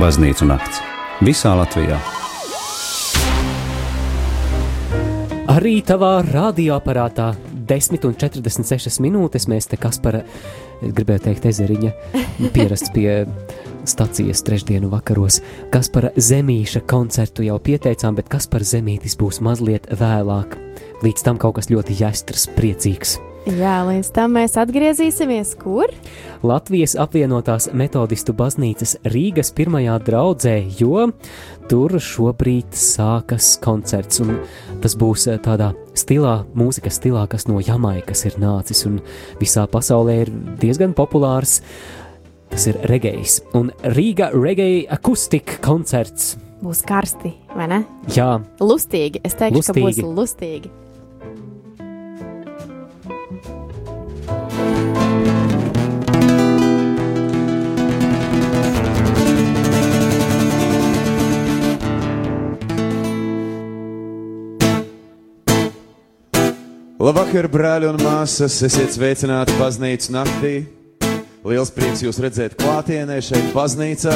Baznīcu nakts visā Latvijā. Arī tavā radioaparātā 10,46 minūtes mēs te Kaspara, es gribēju teikt, ezeriņa, pierasts pie stacijas trešdienu vakaros. Kaspara Zemīša koncertu jau pieteicām, bet Kaspara Zemītis būs mazliet vēlāk. Līdz tam kaut kas ļoti jāstras, priecīgs. Jā, līdz tam mēs atgriezīsimies kur? Latvijas apvienotās metodistu baznīcas Rīgas pirmajā draudzē, jo tur šobrīd sākas koncerts, un tas būs eh, tādā stilā, mūzikas stilā, kas no Jamaikas ir nācis, un visā pasaulē ir diezgan populārs. Tas ir regejs, un Rīga regēja akustika koncerts. Būs karsti, vai ne? Jā, Lustīgi. Es Lustīgi. ka būs lustīgi. Labvakar, brāļi un māsas! Esiet sveicināti baznīcas naktī. Liels prieks jūs redzēt klātienē šeit, baznīcā.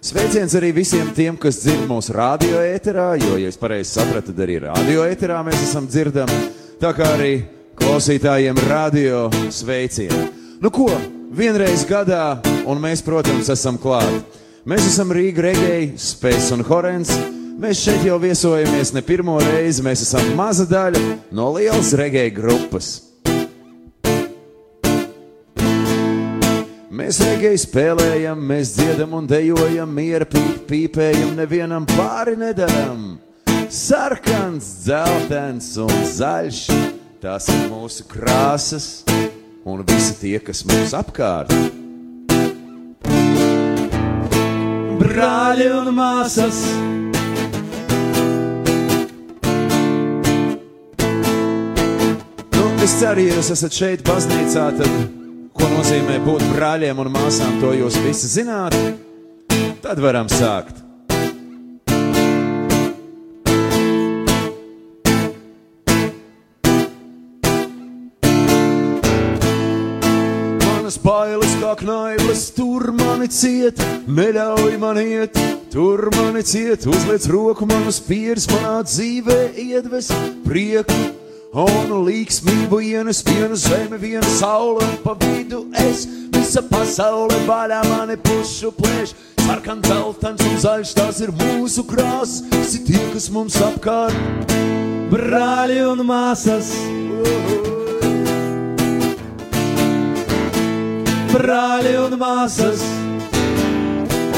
Sveiciens arī visiem tiem, kas dzird mūsu radio ēterā, jo, ja es pareizi sapratu, tad arī radio ēterā mēs esam dzirdami. Tā kā arī klausītājiem radio sveicieni. Nu ko, vienreiz gadā, un mēs, protams, esam klāt. Mēs esam Rīga Regēji, Spēks un Horens. Mēs šeit jau viesojamies ne pirmo reizi. Mēs esam maza daļa no lielas regēju grupas. Mēs regēji spēlējam, mēs dziedam un dejojam, miera pīp, pīpējam, nevienam pāri nedaram. Sarkans, dzeltens un zaļš, tās ir mūsu krāsas un visi tie, kas mums apkārt. brāļi un māsas. Es ceru, ja jūs esat šeit, baznīcā, tad ko nozīmē būt brāļiem un māsām, to jūs visi zināt. Tad varam sākt. Manas bailes kā knaiblas, tur mani ciet, neļauj man iet, tur mani ciet, uzliec roku manas pieres, manā dzīvē iedves prieku un līksmību ienes viena zeme, viena saule, un pa vidu es, visa pasaule vaļā mani pušu plēš, sarkan dzeltens un zaļš, tās ir mūsu krāsas, visi tie, kas mums apkārt. Brāļi un māsas, brāļi un māsas,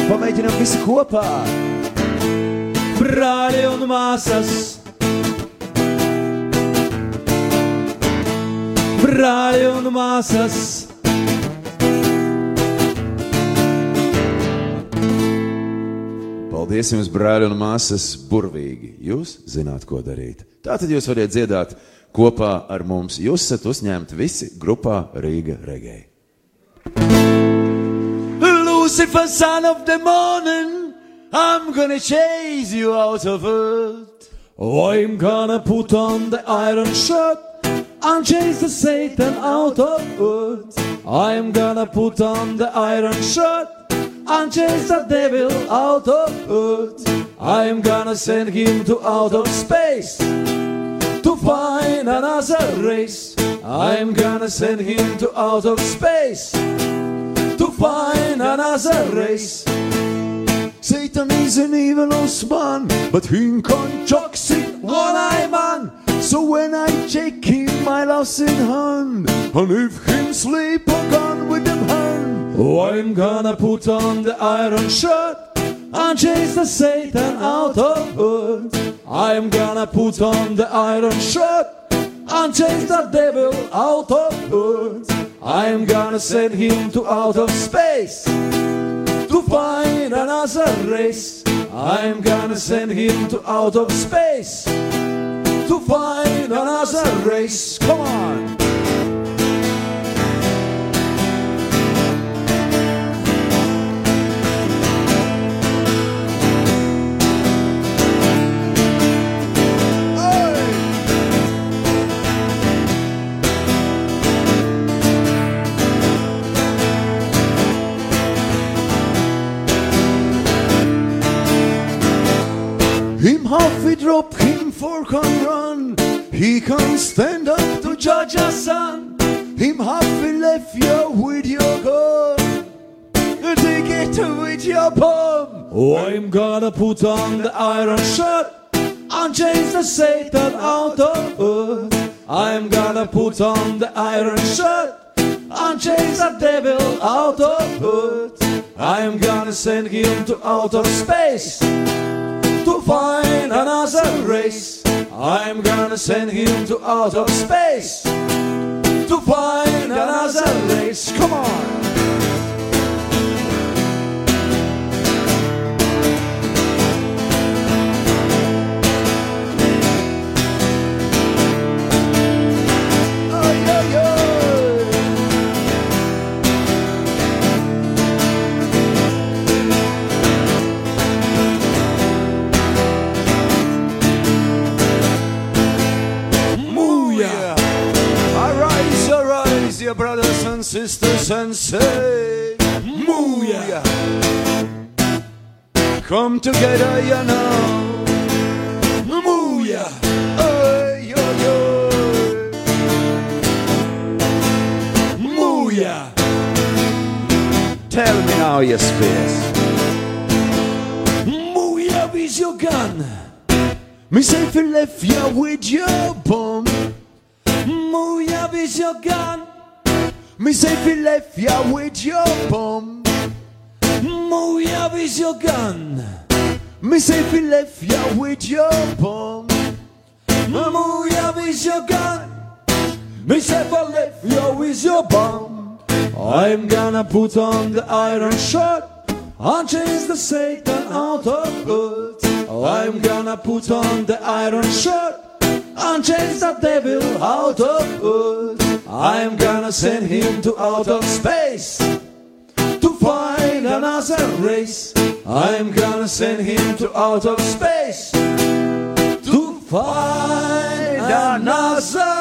Un pamēģinām visi kopā. brāļi un māsas. Brāļi un māsas, Paldies jums, brāļi un māsas, burvīgi. Jūs zināt, ko darīt. Tā tad jūs varat dziedāt kopā ar mums. Jūs esat uzņemti visi grupā Rīga Regēji. Lucifer, son of the morning, I'm gonna chase you out of earth. I'm gonna put on the iron shirt chase the Satan out of earth. I'm gonna put on the iron shirt and chase the devil out of earth. I'm gonna send him to outer space to find another race. I'm gonna send him to outer space to find another race. Satan is an evilous man, but he conjures it one-eye man. So when I take him, my loss in hand, and if him sleep a gun with them hand. Oh, I'm gonna put on the iron shirt and chase the Satan out of earth. I'm gonna put on the iron shirt and chase the devil out of earth. I'm gonna send him to outer space to find another race. I'm gonna send him to outer space to find another race. Come on. For can run, he can stand up to judge our son. Him happy left you with your gun. Take it with your palm. Oh, I'm gonna put on the iron shirt and chase the Satan out of earth. I'm gonna put on the iron shirt and chase the devil out of earth. I'm gonna send him to outer space to find another race. I'm gonna send him to outer space to find another race. Come on. Sisters, and say, Mooyah. Come together, you know. Mooyah. Ay, yo, yo. Mooyah. Tell me now, you space. Mooyah with your gun. Me say if you left you with your bum. Mooyah with your gun. Me say if you left you with your bum. Mooyah with your gun. Me say if you left you with your bum. Mooyah with your gun. Me say if I left you with your bum. I'm gonna put on the iron shirt and chase the Satan out of earth. I'm gonna put on the iron shirt and chase the devil out of earth. I'm gonna send him to outer space to find another race. I'm gonna send him to outer space to find ah, another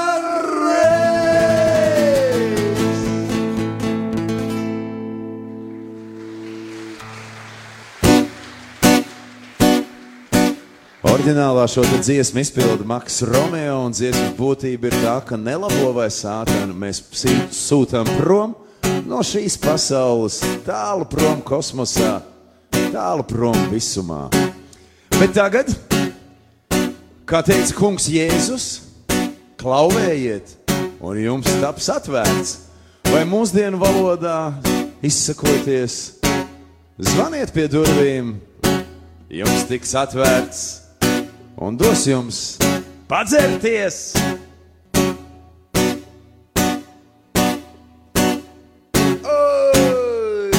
Orģinālā šo dziesmu izpilda Maks Romeo, un dziesmas būtība ir tā, ka nelabo vai sātanu mēs sūtām prom no šīs pasaules, tālu prom kosmosā, tālu prom visumā. Bet tagad, kā teica kungs Jēzus, klauvējiet, un jums taps atvērts, vai mūsdienu valodā izsakoties, zvaniet pie durvīm, jums tiks atvērts un dos jums padzerties. Oi!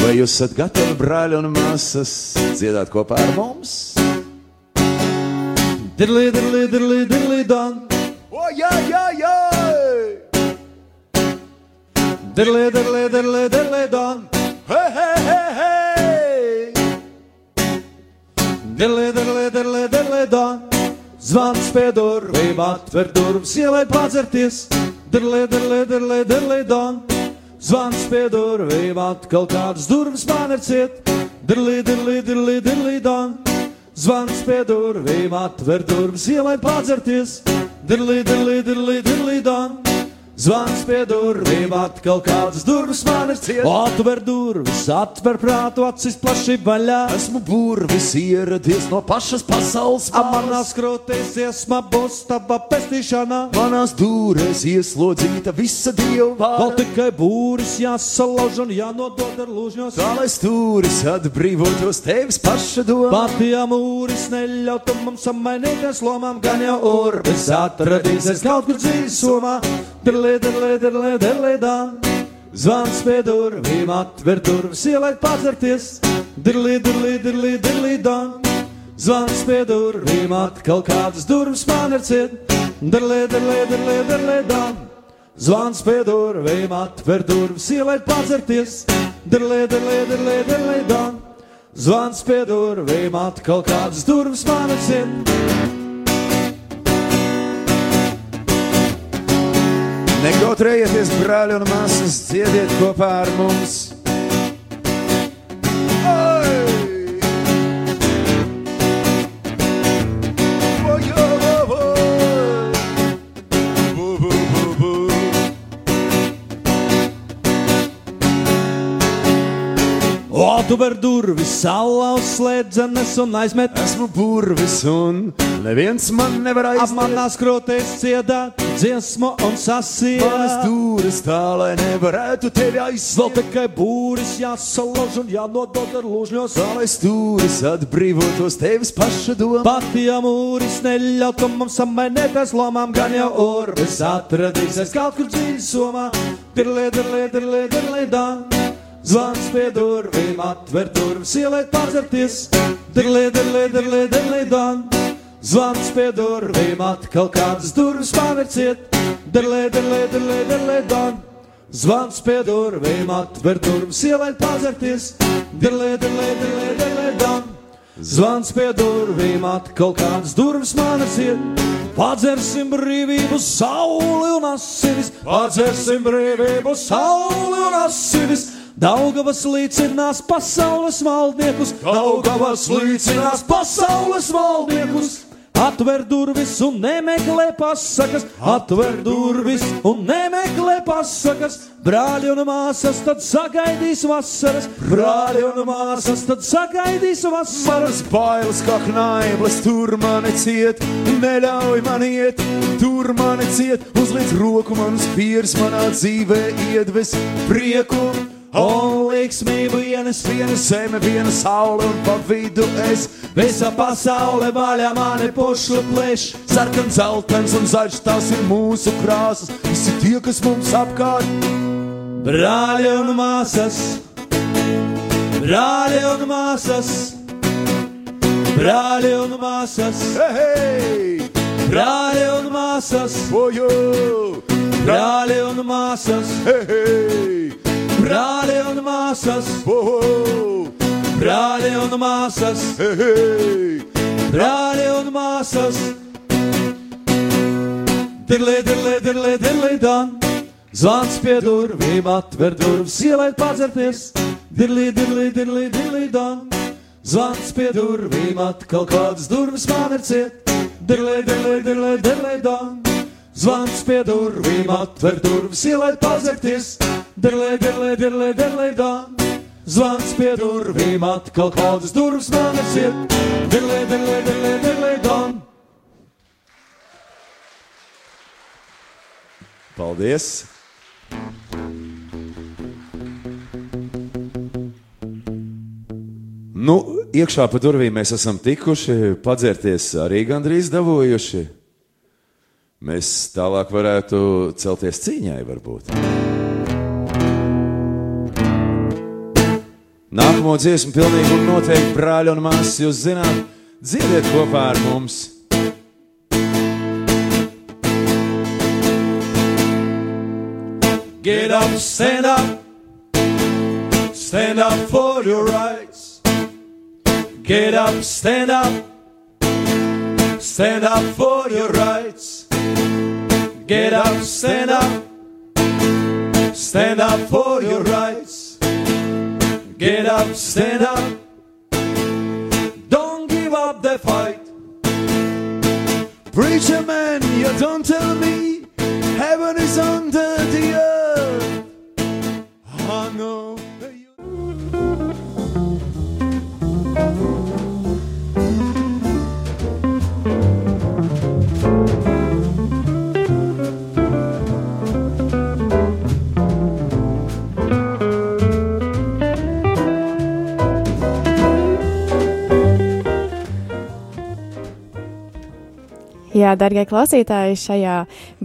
Vai jūs esat gatavi, brāļi un māsas, dziedāt kopā ar mums? Diddly, diddly, diddly, diddly, don. O, jā, jā, jā! Diddly, diddly, diddly, diddly, don. Hei, hei, hei, hei! Diddly, diddly, diddly, diddly, don. Zvans pie durvīm, atver durvis, ielai padzerties. Diddly, diddly, diddly, diddly, don. Zvans pie durvīm, atkal kādas durvis man ir ciet. Diddly, diddly, diddly, diddly, don. Zvans pie durvīm, atver durvis, ielai padzerties. Diddly, diddly, diddly, diddly, don. Zvans pie durvīm, atkal kādas durvis man ir ciet. Atver durvis, atver prātu, acis plaši vaļā. Esmu burvis ieradies no pašas pasaules Amanās krūtīs iesma būs tava pestīšana. Manās dūrēs ieslodzīta visa dieva Vēl tikai būris jāsalauž un jānodod ar lūžņos. Tā lai stūris atbrīvotos tevis paša doma. Patijā mūris neļautu mums samainīties lomām, gan jau urbis atradīsies kaut kur dzīves somā. Dirlī, dirlī, dirlī, dirlī, dā. Zvans pie durvīm, atver durvis, ielaikt padzerties. Dirlī, dirlī, dirlī, dirlī, dā. Zvans pie durvīm, atkal kādas durvis man ir ciet. Dirlī, dirlī, dirlī, dirlī, dā. Zvans pie durvīm, atver durvis, ielaikt padzerties. Dirlī, dirlī, dirlī, dirlī, dā. Zvans pie durvīm, atkal kādas durvis man ir ciet. Nekautrējieties, brāļi un māsas, dziediet kopā ar mums. Atver durvis, saula uzslēdzenes un aizmet. Esmu burvis un neviens man nevar Ap aizstāvēt. manās krotēs dziedāt dziesmu un Manas sasiet. dūris tā, lai nevarētu tevi Vēl aizsākt. tikai būris jāsalauž un jānodod ar lūžņos. Tā lai stūris atbrīvotos tevis paša doma. Pat ja mūris neļautu mums samainēties lomām, gan jau orbis atradīsies kaut kur dziļi somā. Dirlē, dirlē, dirlē, dirlē, dā. Zvans pie durvīm, atver durvis, ieliet pazarties. Dirlē, dirlē, dirlē, dirlē, dā. Zvans pie durvīm, atkal kādas durvis pavērciet. Dirlē, dirlē, dirlē, dirlē, dā. Zvans pie durvīm, atver durvis, ieliet pazarties. Dirlē, dirlē, dirlē, dirlē, dā. Zvans pie durvīm, atkal kādas durvis manas ir. Padzersim brīvību, sauli un asinis, padzersim brīvību, sauli un asinis. Daugavas līdzinās pasaules valdniekus, Daugavas līdzinās pasaules valdniekus. Atver durvis un nemeklē pasakas, atver durvis un nemeklē pasakas. Brāļi un māsas tad sagaidīs vasaras, brāļi un māsas tad sagaidīs vasaras. Manas bailes kā knaiblas, tur mani ciet, neļauj man iet, tur mani ciet, uzliec roku man uz pieres, manā dzīvē iedves prieku. Un liksmību ienes Viena zeme, viena saule un pa vidu es. Visa pasaule vaļā mani pušu plēš. Sarkans, zeltains un zaļš, tās ir mūsu krāsas. Visi tie, kas mums apkārt, Brāļi un māsas, brāļi un māsas, brāļi un māsas, hei, hei, brāļi un māsas, ojo, brāļi un māsas, hei, hei, brāļi un māsas, brāļi un māsas, brāļi un māsas. Dirlē, dirlē, dirlē, dirlē, dan. Zvans pie durvīm, atver durvis, ielēt padzerties. Dirlī, dirlī, dirlī, dirlī, dan. Zvans pie durvīm, atkal kādas durvis man ir ciet. Dirlē, dirlē, dirlē, dirlē, dan. Zvans pie durvīm, atver durvis, ielēt padzerties. Dirlē, dirlē, dirlē, dirlē, dan. Zvans pie durvīm, atkal kādas durvis man ir. Dirlē, dirlē, dirlē, dirlē, dan. Paldies! Nu, iekšā pa durvīm mēs esam tikuši, padzerties arī gandrīz dabūjuši. Mēs tālāk varētu celties cīņai, varbūt. Nākamo dziesmu pilnīgi noteikti brāļi un māsas, jūs zināt, dziediet kopā ar mums! Get up, stand up. Stand up for your rights. Get up, stand up. Stand up for your rights. Get up, stand up. Stand up for your rights. Get up, stand up. Don't give up the fight. Preacher man, you don't tell me heaven is under Jā, darbie klausītāji, šajā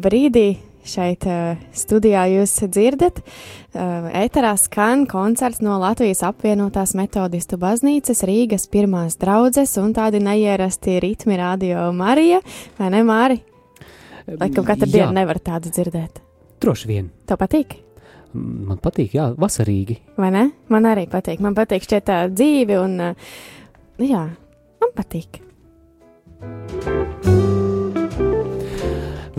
brīdī šeit uh, studijā jūs dzirdat. Uh, Eterā skan koncerts no Latvijas apvienotās metodistu baznīcas Rīgas pirmās draudzes un tādi neierasti ritmi radio Marija, vai ne Māri? Laikam katru Jā. dienu nevar tādu dzirdēt. Droši vien. Tev patīk? Man patīk, jā, vasarīgi. Vai ne? Man arī patīk. Man patīk šķiet tā dzīve un, uh, jā, man patīk.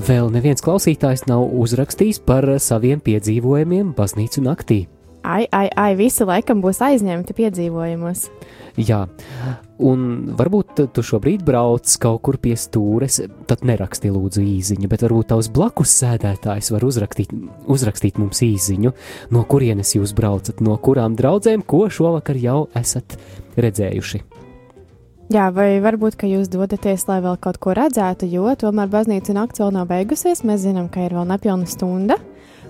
Vēl neviens klausītājs nav uzrakstījis par saviem piedzīvojumiem baznīcu naktī. Ai, ai, ai, visi laikam būs aizņemti piedzīvojumos. Jā, un varbūt tu šobrīd brauc kaut kur pie stūres, tad neraksti lūdzu īziņu, bet varbūt tavs blakus sēdētājs var uzrakstīt, uzrakstīt mums īziņu, no kurienes jūs braucat, no kurām draudzēm, ko šovakar jau esat redzējuši. Jā, vai varbūt, jūs dodaties, lai vēl kaut ko redzētu, jo tomēr baznīca nakts vēl nav beigusies. Mēs zinām, ka ir vēl nepilna stunda,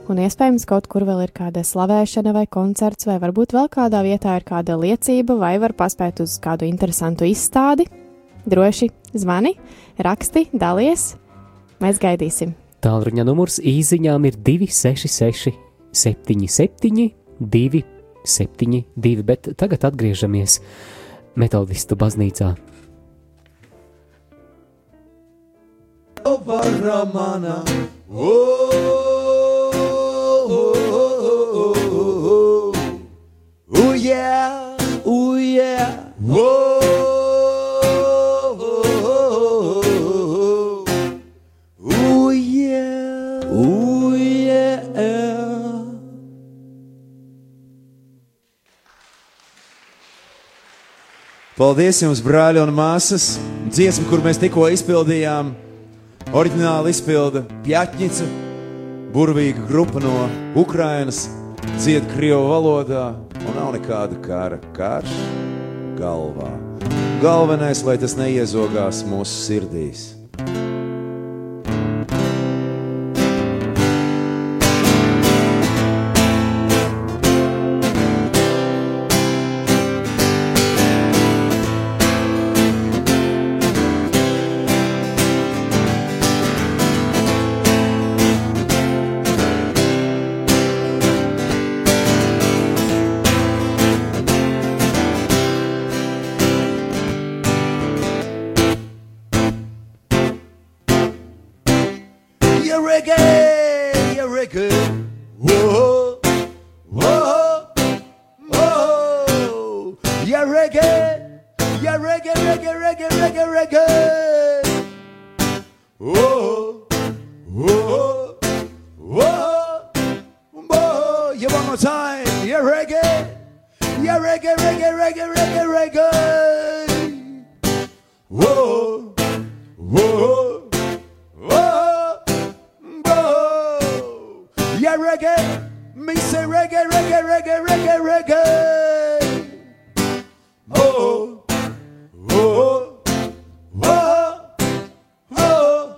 un iespējams kaut kur vēl ir kāda slavēšana vai koncerts, vai varbūt vēl kādā vietā ir kāda liecība, vai var paspēt uz kādu interesantu izstādi. Droši zvani, raksti, dalies. Mēs gaidīsim. Tālruņa numurs īsiņām ir 266, 77, 272, bet tagad atgriežamies metodistu baznīcā. Oh, oh, yeah, oh, yeah, Paldies jums, brāļi un māsas! Dziesma, kur mēs tikko izpildījām, oriģināli izpilda Pjatņica, burvīga grupa no Ukrainas, dzied Krievu valodā, un nav nekāda kara karš galvā. Galvenais, lai tas neiezogās mūsu sirdīs. Me say reggae, reggae, reggae, reggae, reggae. Oh, oh, oh, oh.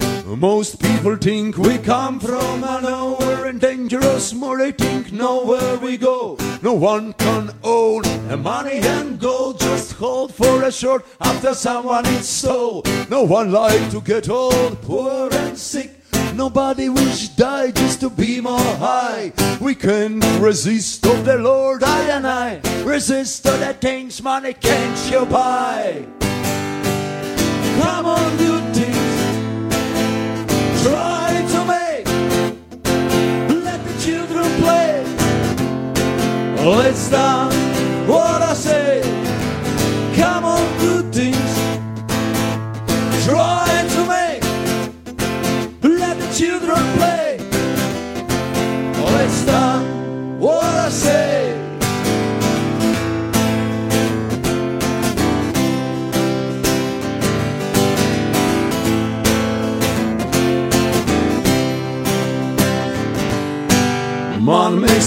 oh. Most people think we come from nowhere and dangerous. More they think nowhere we go. No one can own money and gold. Just hold for a short after someone is stole. No one like to get old, poor and sick. Nobody wish die just to be more high. We can resist of the Lord, I and I. Resist of the things money can't you buy. Come on, do things try to make. Let the children play. Let's done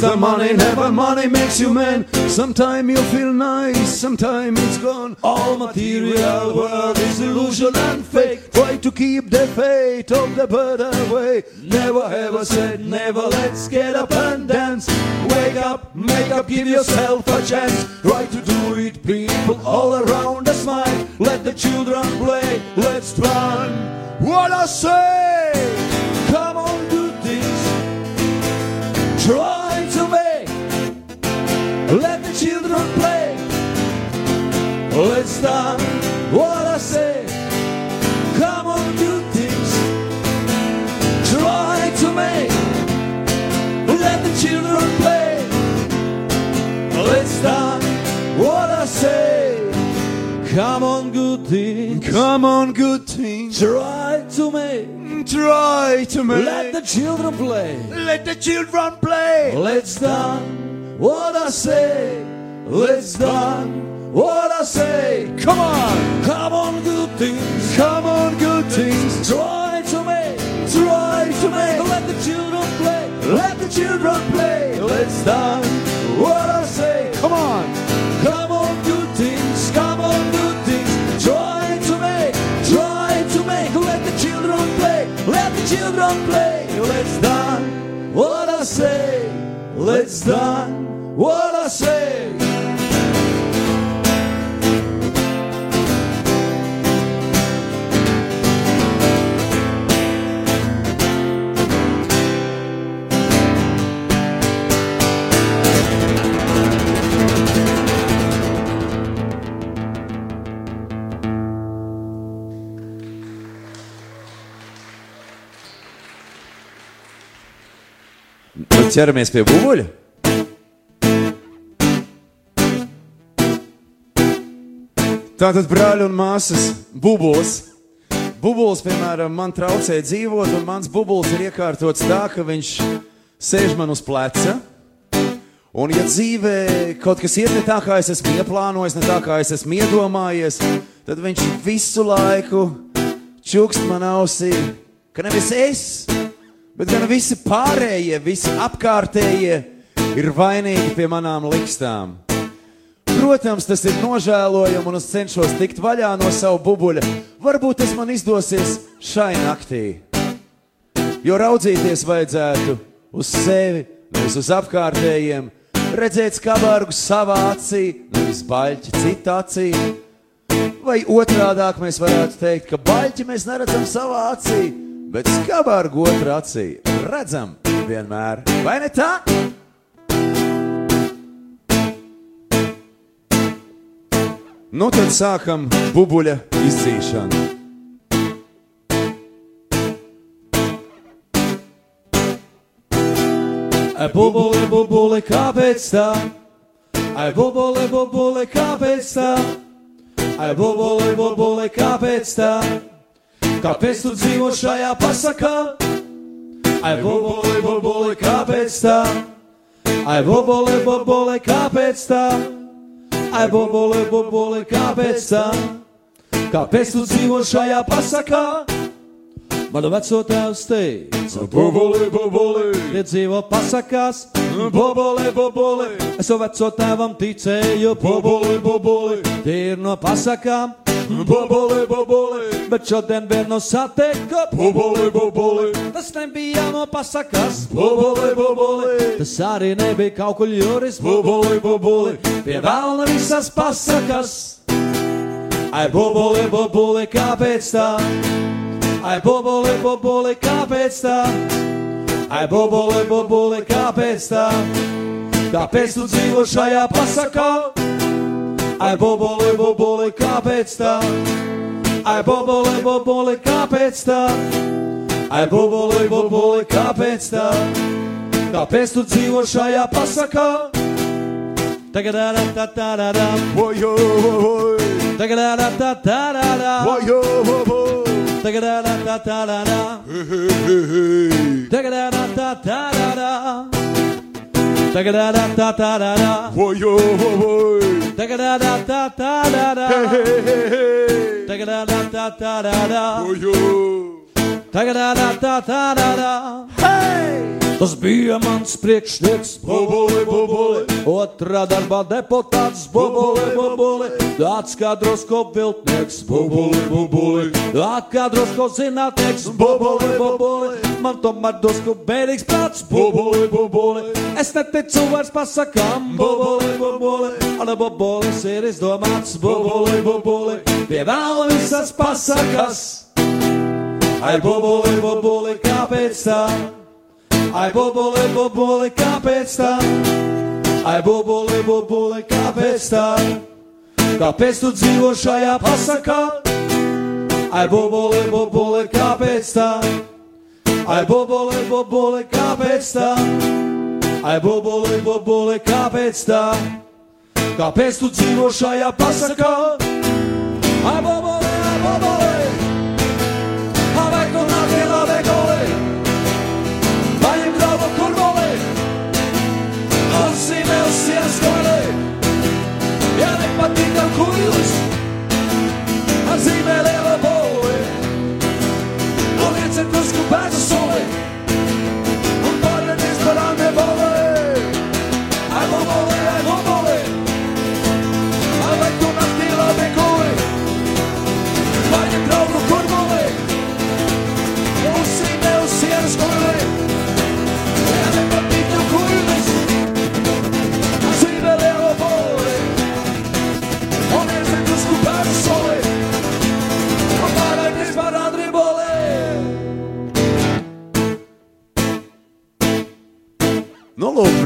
makes the money, never money makes you man. Sometime you feel nice, sometime it's gone. All material world is illusion and fake. Try to keep the fate of the bird away. Never ever said never, let's get up and dance. Wake up, make up, give yourself a chance. Try to do it, people all around us smile. Let the children play, let's run. What I say, come on, do things try. Let the children play. Let's start what I say. Come on, do things. Try to make. Let the children play. Let's start what I say. Come on, good things. Come on, good things, Try to make. try to make. Let the children play. Let the children play. Let's done what I say. Let's done what I say. Come on, Come on, good things. come on, good things. Try to make. Try to make. Let the children play. Let the children play. Let's done what I say. Come on, Come on, good things. Come on, good things. Try to make. Try to make. Let the children play. Let the children play. let's done What I say. Let's done What I say. Tad ķeramies pie bubuļa. Tātad, brāļi un māsas, bubulis. Bubulis, piemēram, man traucē dzīvot, un mans bubulis ir iekārtots tā, ka viņš sēž man uz pleca. Un, ja dzīvē kaut kas iet ne tā, kā es esmu ieplānojis, ne tā, kā es esmu iedomājies, tad viņš visu laiku čukst man ausī, ka nevis es, bet gan visi pārējie, visi apkārtējie ir vainīgi pie manām likstām. Protams, tas ir nožēlojami, un es cenšos tikt vaļā no sava bubuļa. Varbūt tas man izdosies šai naktī. Jo raudzīties vajadzētu uz sevi, nevis uz apkārtējiem, redzēt skarbāru savā acī, nevis baļķi citā acī. Vai otrādāk mēs varētu teikt, ka baļķi mēs neredzam savā acī, bet skarbāru otrā acī redzam vienmēr. Vai ne tā? Nu tad sākam bubuļa izdzīšanu. Ai, bubuli, bubuli, kāpēc tā? Ai, bubuli, bubuli, kāpēc tā? Ai, bubuli, bubuli, kāpēc tā? Kāpēc tu dzīvo šajā pasakā? Ai, bubuli, bubuli, kāpēc tā? Ai, bubuli, bubuli, kāpēc tā? Ai, bubuli, bubuli, kāpēc tā? Kāpēc tu dzīvo šajā pasakā? Manu veco tēvs teica, bubuli, bubuli, tie dzīvo pasakās, bubuli, bubuli. Es savu veco tēvam ticēju, bubuli, bubuli, tie ir no pasakām, bubuli, bubuli. Bet šodien vienu satieku, bubuli, bubuli. Tas nebija no pasakās, bubuli, bubuli. Tas arī nebija kaut kur jūris, bubuli, bubuli. Pie vēlna visas pasakas. Ai, bubuli, bubuli, kāpēc tā? Ai, bubuli, bubuli, kāpēc tā? Ai, bubuli, bubuli, kāpēc tā? Kāpēc tu dzīvo šajā pasakā? Ai, bubuli, bubuli, kāpēc tā? Ai, bubuli, bubuli, kāpēc tā? Ai, bubuli, bubuli, kāpēc tā? Kāpēc tu dzīvo šajā pasakā? Tagad ārā tā tā tā tā, Ojo, oj, tagad ārā tā tā tā tā, ojo, oj. tagad ārā tā tā tā tā. Tagad ārā tā tā tā tā. Tagad ārā tā tā tā tā. Ojo, oj. Tagad ārā tā tā tā tā. Tagad ārā tā tā tā tā. Ojo. Tagad ārā tā tā tā tā. Tas bija mans priekšnieks, bubuli, bubuli. Otrā darbā deputāts, bubuli, bubuli. Tāds kā drusku viltnieks, bubuli, bubuli. Tāds kā drusku zinātnieks, bubuli, bubuli. Man tomēr drusku bēdīgs prāts, bubuli, bubuli. Es neticu vairs pasakām, bubuli, bubuli. Un bubulis ir izdomāts, bubuli, bubuli. Pie vēl visas pasakas. Ai, bubuli, bubuli, kāpēc tā? Ai, bubuli, bubuli, kāpēc tā? Ai, bubuli, bubuli, kāpēc tā? Kāpēc tu dzīvo šajā pasakā? Ai, bubuli, bubuli, kāpēc tā? Ai, bubuli, bubuli, kāpēc tā? Ai, bubuli, bubuli, kāpēc tā? Kāpēc tu dzīvo šajā pasakā?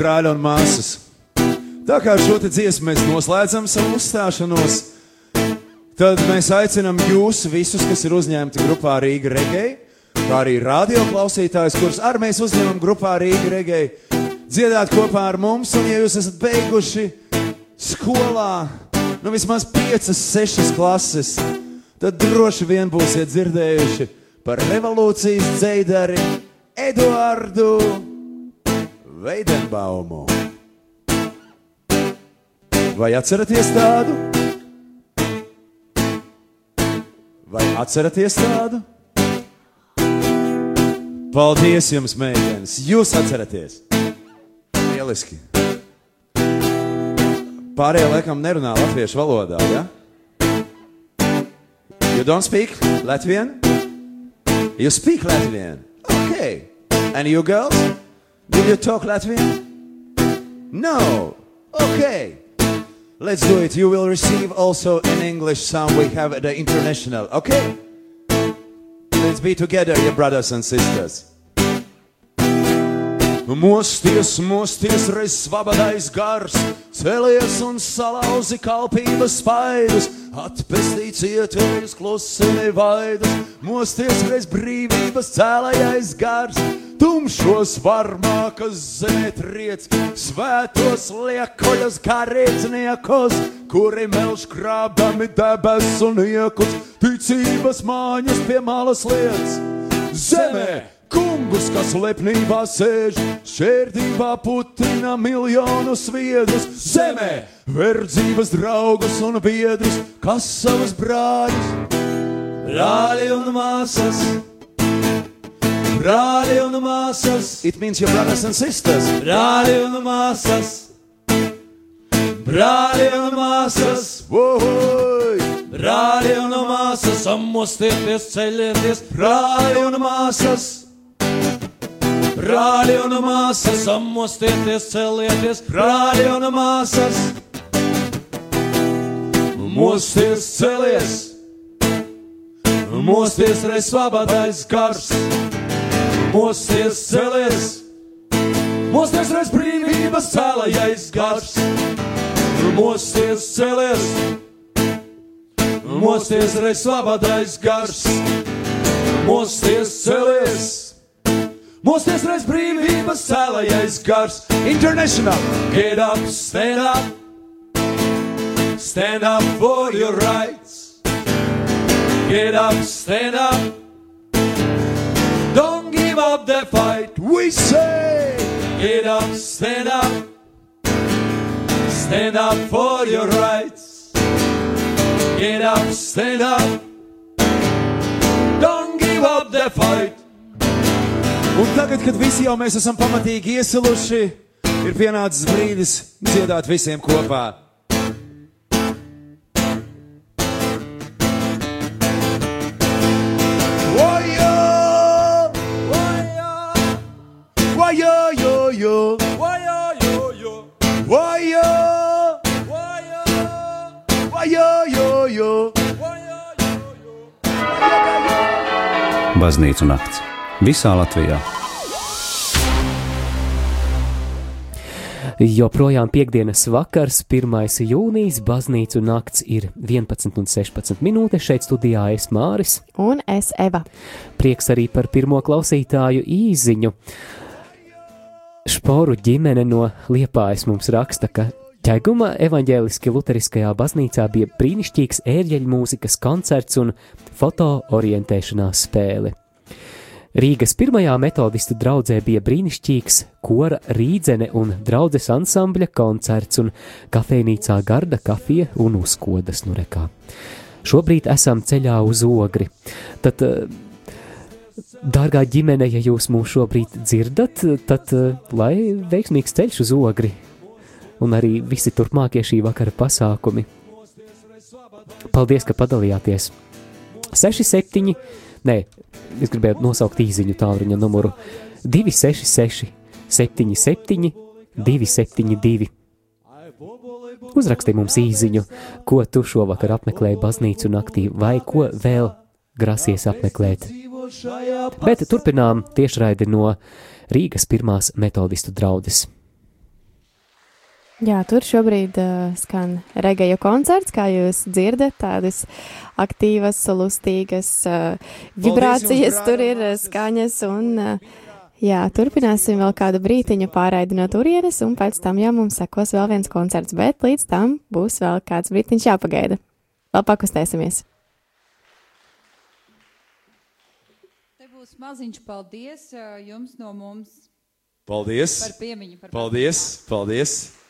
Brāļi un māsas. Tā kā ar šo dziesmu mēs noslēdzam savu uzstāšanos, tad mēs aicinām jūs visus, kas ir uzņemti grupā Rīga Regei, kā arī radio klausītājus, kurus arī mēs uzņemam grupā Rīga Regei, dziedāt kopā ar mums. Un, ja jūs esat beiguši skolā, nu vismaz 5, 6 klases, tad droši vien būsiet dzirdējuši par revolūcijas dzeidari Eduardu Veidenbaumu. Vai atceraties tādu? Vai atceraties tādu? Paldies jums, meitenes! Jūs atceraties! Lieliski! Pārējie laikam nerunā latviešu valodā, ja? You don't speak Latvian? You speak Latvian? Okay. And you girls? Did you talk Latvian? No. Okay. Let's do it. You will receive also an English song we have at the international. Okay? Let's be together, your brothers and sisters. Mosties, mosties, reiz svabadais gars, celies un salauzi kalpības spaidus, atpestī cietējus klusini vaidus, mosties, reiz brīvības cēlējais gars, tumšos varmākas zemē triec, svētos liekoļus karīdzniekos, kuri melš krābami debesu niekus, ticības māņas pie malas lietas. Zemē! Kungus, kas lepnībā sēž, šķērdībā putina miljonus viedus, zemē, verdzības draugus un biedrus, kas savus brāļus, brāļi un māsas, brāļi un māsas. It means your brothers and sisters. Brāļi un māsas, brāļi un māsas. Wohoi! Brāļi un māsas, samostieties, ceļieties, brāļi un māsas. Brāļi un māsas, samostieties, celieties, brāļi un māsas. Mosties, celies, mosties, reiz svabadais gars. Mosties, celies, mosties, reiz brīvības cēlājais gars. Mosties, celies, mosties, reiz svabadais gars. Mosties, celies. Mosties reiz brīvības cēlājais gars. International. Get up, stand up. Stand up for your rights. Get up, stand up. Up the fight. We say. Get up, stand up. Stand up for your rights. Get up, stand up. Don't give up the fight. Un tagad, kad visi jau mēs esam pamatīgi iesiluši, ir pienācis brīdis dziedāt visiem kopā. Jo, jo! Baznīcu nakts visā Latvijā. Joprojām piekdienas vakars, 1. jūnijas, baznīcu nakts ir 11,16 minūtes. Šeit studijā es Māris. Un es Eva. Prieks arī par pirmo klausītāju īziņu. Šporu ģimene no Liepājas mums raksta, ka Ķaiguma evaņģēliski luteriskajā baznīcā bija brīnišķīgs ērģeļu mūzikas koncerts un fotoorientēšanās spēle. Rīgas pirmajā metodistu draudzē bija brīnišķīgs kora rīdzene un draudzes ansambļa koncerts un kafejnīcā garda kafija un uzkodas nu rekā. Šobrīd esam ceļā uz ogri. Tad, dārgā ģimene, ja jūs mūs šobrīd dzirdat, tad lai veiksmīgs ceļš uz ogri un arī visi turpmākie šī vakara pasākumi. Paldies, ka padalījāties! 67 Nē, es gribēju nosaukt īsiņu tālruņa numuru 266, 77, 272. Uzraksti mums īsiņu, ko tu šovakar apmeklēji baznīcu naktī, vai ko vēl grasies apmeklēt. Bet turpinām tiešraidi no Rīgas pirmās metodistu draudzes. Jā, tur šobrīd uh, skan regeju koncerts, kā jūs dzirdat, tādas aktīvas, lustīgas uh, vibrācijas, jums, tur ir uh, skaņas un, uh, jā, turpināsim vēl kādu brītiņu pārraidi no turienes un pēc tam jau mums sekos vēl viens koncerts, bet līdz tam būs vēl kāds brītiņš jāpagaida. Vēl pakustēsimies. Te būs maziņš paldies jums no mums Paldies! par piemiņu. Par Paldies! Paldies!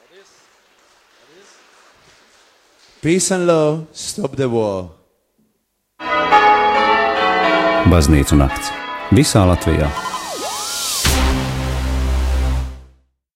Peace and love, stop the war. Baznīcu nakts visā Latvijā.